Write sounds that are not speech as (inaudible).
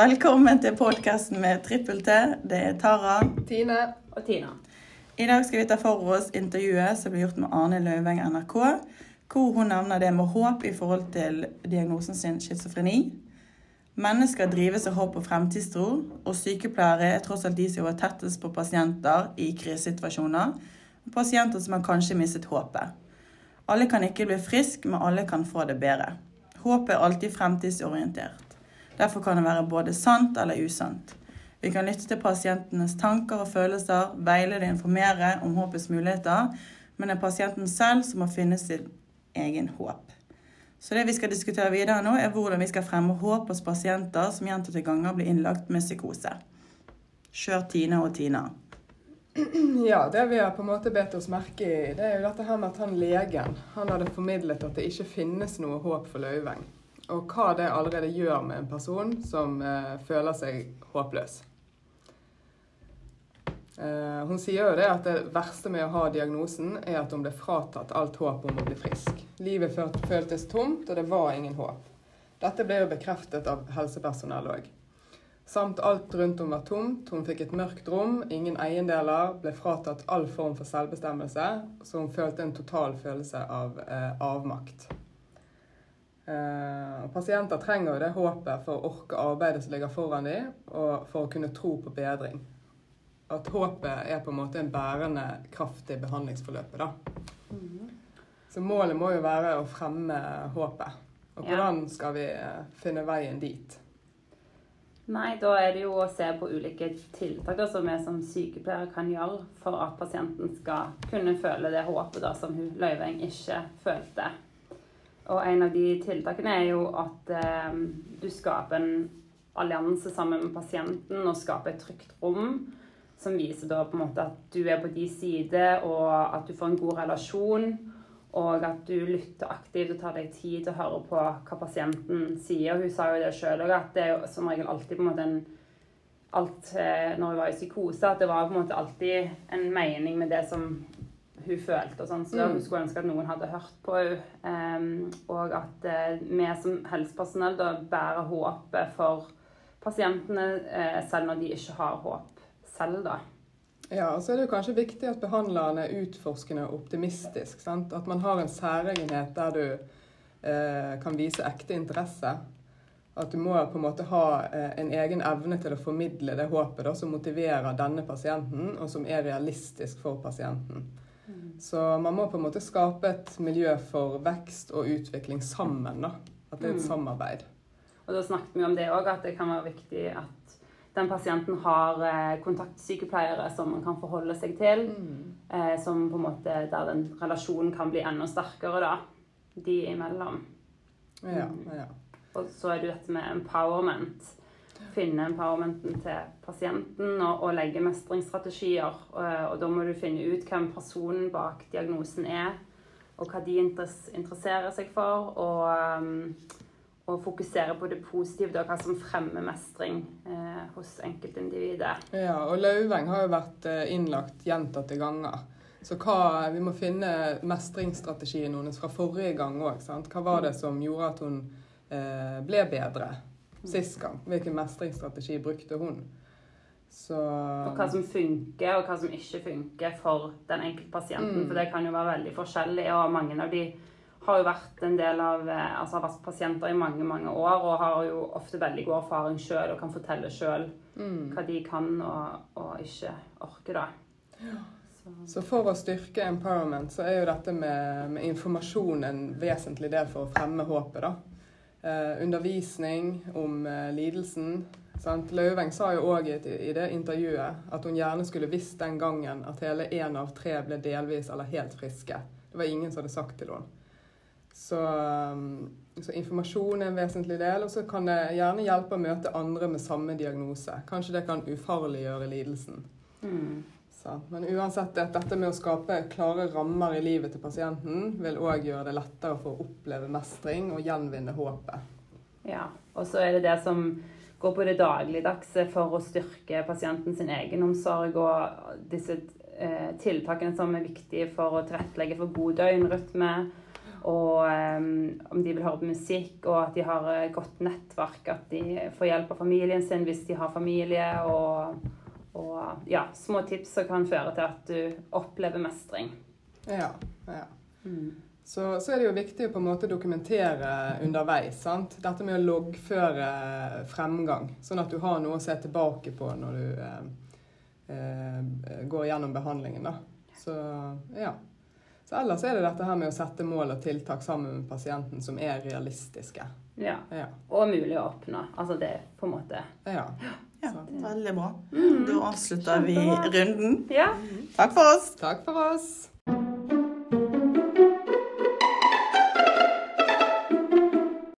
Velkommen til podkasten med Trippel T. Det er Tara. Tine. Og Tina. I dag skal vi ta for oss intervjuet som ble gjort med Arne Løveng NRK, hvor hun nevner det med håp i forhold til diagnosen sin schizofreni. Mennesker drives av håp og fremtidstro, og sykepleiere er tross alt de som er tettest på pasienter i krisesituasjoner, og pasienter som har kanskje mistet håpet. Alle kan ikke bli friske, men alle kan få det bedre. Håpet er alltid fremtidsorientert. Derfor kan det være både sant eller usant. Vi kan lytte til pasientenes tanker og følelser, veilede og informere om håpets muligheter, men det er pasienten selv som må finne sin egen håp. Så det vi skal diskutere videre nå, er hvordan vi skal fremme håp hos pasienter som gjentatte ganger blir innlagt med psykose. Kjør Tina og Tina. (clears throat) Ja, det vi har på en måte bedt oss merke i, det er jo dette her med at han legen han hadde formidlet at det ikke finnes noe håp for Løyveng og hva det allerede gjør med en person som eh, føler seg håpløs. Eh, hun sier jo det at det verste med å ha diagnosen er at hun ble fratatt alt håp om å bli frisk. Livet føltes tomt, og det var ingen håp. Dette ble jo bekreftet av helsepersonell òg. Samt alt rundt om var tomt, hun fikk et mørkt rom, ingen eiendeler, ble fratatt all form for selvbestemmelse, så hun følte en total følelse av eh, avmakt. Uh, pasienter trenger jo det håpet for å orke arbeidet som ligger foran dem, og for å kunne tro på bedring. At håpet er på en måte en bærende kraft i behandlingsforløpet. da. Mm. Så målet må jo være å fremme håpet. Og hvordan skal vi uh, finne veien dit? Nei, da er det jo å se på ulike tiltak som vi som sykepleiere kan gjøre for at pasienten skal kunne føle det håpet da, som hun Løyveng ikke følte. Og en av de tiltakene er jo at eh, du skaper en allianse sammen med pasienten og skaper et trygt rom. Som viser da på en måte at du er på de side, og at du får en god relasjon. Og at du lytter aktivt og tar deg tid til å høre på hva pasienten sier. Hun sa jo det sjøl òg, at det er jo som regel alltid på en måte en alt eh, når hun var i psykose, at det var på en måte alltid en mening med det som hun følte. og sånn, Så mm. hun skulle ønske at noen hadde hørt på henne. Og at uh, vi som helsepersonell da bærer håpet for pasientene, uh, selv når de ikke har håp selv. da. Ja, og så er det jo kanskje viktig at behandleren er utforskende og optimistisk. Sant? At man har en særegenhet der du uh, kan vise ekte interesse. At du må på en måte ha en egen evne til å formidle det håpet da, som motiverer denne pasienten, og som er realistisk for pasienten. Så man må på en måte skape et miljø for vekst og utvikling sammen. da. At det er et mm. samarbeid. Og da snakket vi om det òg, at det kan være viktig at den pasienten har eh, kontaktsykepleiere som man kan forholde seg til. Mm. Eh, som på en måte, Der den relasjonen kan bli enda sterkere, da. De imellom. Ja, ja. Og så er det dette med empowerment finne empowermenten til pasienten og, og legge mestringsstrategier. Og, og, da må du finne ut hvem personen bak diagnosen er, og hva de interesserer seg for. Og, um, og fokusere på det positive, og hva som fremmer mestring eh, hos enkeltindividet. Ja, og Lauveng har jo vært eh, innlagt gjentatte ganger. Så hva, vi må finne mestringsstrategien hennes fra forrige gang òg. Hva var det som gjorde at hun eh, ble bedre? Sist gang. Hvilken mestringsstrategi brukte hun? Så, og hva som funker, og hva som ikke funker for den enkelte pasienten. Mm. For det kan jo være veldig forskjellig, og mange av de har jo vært en del av eh, altså har vært pasienter i mange mange år og har jo ofte veldig god erfaring sjøl og kan fortelle sjøl mm. hva de kan og, og ikke orker. da. Ja. Så. så. for å styrke empowerment, så er jo dette med, med informasjon en vesentlig del for å fremme håpet. da eh, undervisning om eh, lidelsen. Sant? Løveng sa jo òg i, i, det intervjuet at hun gjerne skulle visst den gangen at hele én av tre ble delvis eller helt friske. Det var ingen som hadde sagt til henne. Så, um, så, informasjon er en vesentlig del. Og så kan det gjerne hjelpe å møte andre med samme diagnose. Kanskje det kan ufarliggjøre lidelsen. Mm. Så, men uansett, dette med å skape klare rammer i livet til pasienten vil òg gjøre det lettere for å oppleve mestring og gjenvinne håpet. Ja, og så er det det som går på det dagligdagse for å styrke pasientens egenomsorg og disse eh, tiltakene som er viktige for å tilrettelegge for god døgnrytme. Og eh, om de vil høre på musikk, og at de har et godt nettverk. At de får hjelp av familien sin hvis de har familie. Og, og ja, små tips som kan føre til at du opplever mestring. Ja, ja. Mm. Så, så, er det jo viktig å på en måte dokumentere underveis. sant? Dette med å loggføre fremgang, sånn at du har noe å se tilbake på når du eh, eh, går gjennom behandlingen. da. Så ja. Så ellers er det dette her med å sette mål og tiltak sammen med pasienten som er realistiske. Ja. Ja. Og mulig å oppnå. Altså det på en måte ja. (gasps) Ja, veldig bra. Da avslutter vi runden. Ja. Takk for oss. Takk for oss.